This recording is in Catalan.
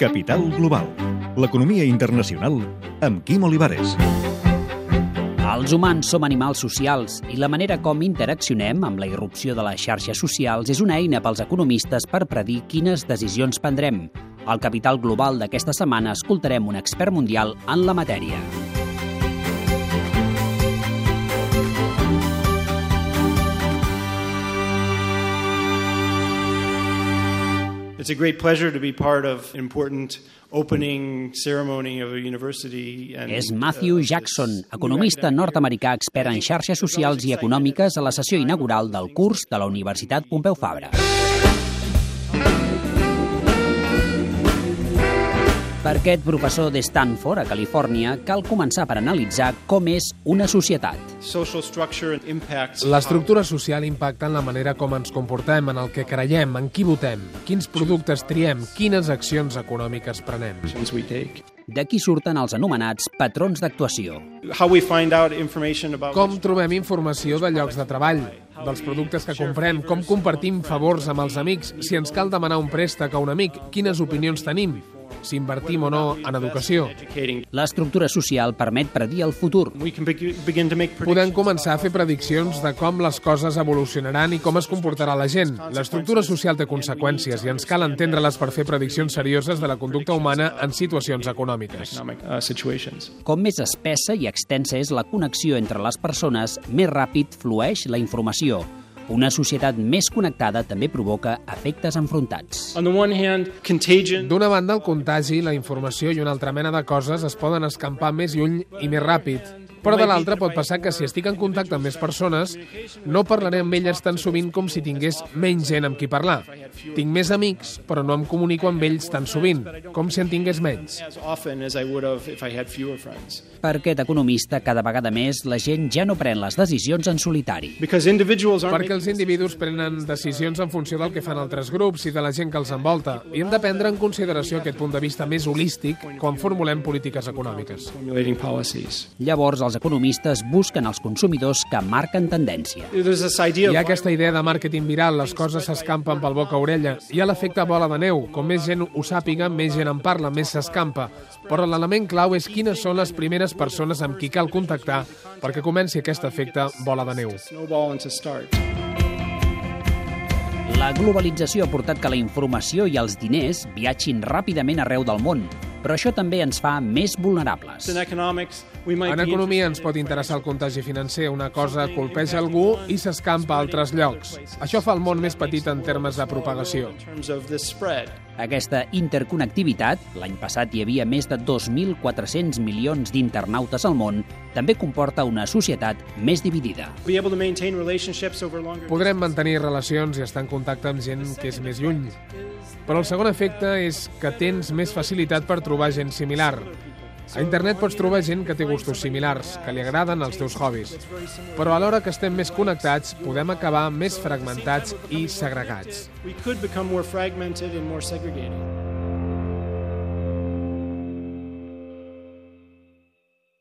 Capital Global, l'economia internacional amb Quim Olivares. Els humans som animals socials i la manera com interaccionem amb la irrupció de les xarxes socials és una eina pels economistes per predir quines decisions prendrem. Al Capital Global d'aquesta setmana escoltarem un expert mundial en la matèria. It's a great pleasure to be part of an important opening ceremony of a university. And, És Matthew uh, Jackson, economista nord-americà expert en xarxes socials i econòmiques a la sessió inaugural del curs de la Universitat Pompeu Fabra. Per aquest professor de Stanford, a Califòrnia, cal començar per analitzar com és una societat. L'estructura social impacta en la manera com ens comportem, en el que creiem, en qui votem, quins productes triem, quines accions econòmiques prenem. D'aquí surten els anomenats patrons d'actuació. Com trobem informació de llocs de treball, dels productes que comprem, com compartim favors amb els amics, si ens cal demanar un préstec a un amic, quines opinions tenim, si invertim o no en educació. L'estructura social permet predir el futur. Podem començar a fer prediccions de com les coses evolucionaran i com es comportarà la gent. L'estructura social té conseqüències i ens cal entendre-les per fer prediccions serioses de la conducta humana en situacions econòmiques. uh. Com més espessa i extensa és la connexió entre les persones, més ràpid flueix la informació. Una societat més connectada també provoca efectes enfrontats. D'una banda, el contagi, la informació i una altra mena de coses es poden escampar més lluny i més ràpid. Però de l'altra pot passar que si estic en contacte amb més persones, no parlaré amb elles tan sovint com si tingués menys gent amb qui parlar. Tinc més amics, però no em comunico amb ells tan sovint, com si en tingués menys. Per aquest economista, cada vegada més la gent ja no pren les decisions en solitari. Perquè els individus prenen decisions en funció del que fan altres grups i de la gent que els envolta, i hem de prendre en consideració aquest punt de vista més holístic quan formulem polítiques econòmiques. Llavors, els economistes busquen els consumidors que marquen tendència. Hi ha aquesta idea de màrqueting viral, les coses s'escampen pel boca orella. Hi ha l'efecte bola de neu, com més gent ho sàpiga, més gent en parla, més s'escampa. Però l'element clau és quines són les primeres persones amb qui cal contactar perquè comenci aquest efecte bola de neu. La globalització ha portat que la informació i els diners viatgin ràpidament arreu del món, però això també ens fa més vulnerables. En economia ens pot interessar el contagi financer. Una cosa colpeja algú i s'escampa a altres llocs. Això fa el món més petit en termes de propagació. Aquesta interconnectivitat, l'any passat hi havia més de 2.400 milions d'internautes al món, també comporta una societat més dividida. Podrem mantenir relacions i estar en contacte amb gent que és més lluny. Però el segon efecte és que tens més facilitat per trobar gent similar. A internet pots trobar gent que té gustos similars, que li agraden els teus hobbies. Però alhora que estem més connectats, podem acabar més fragmentats i segregats.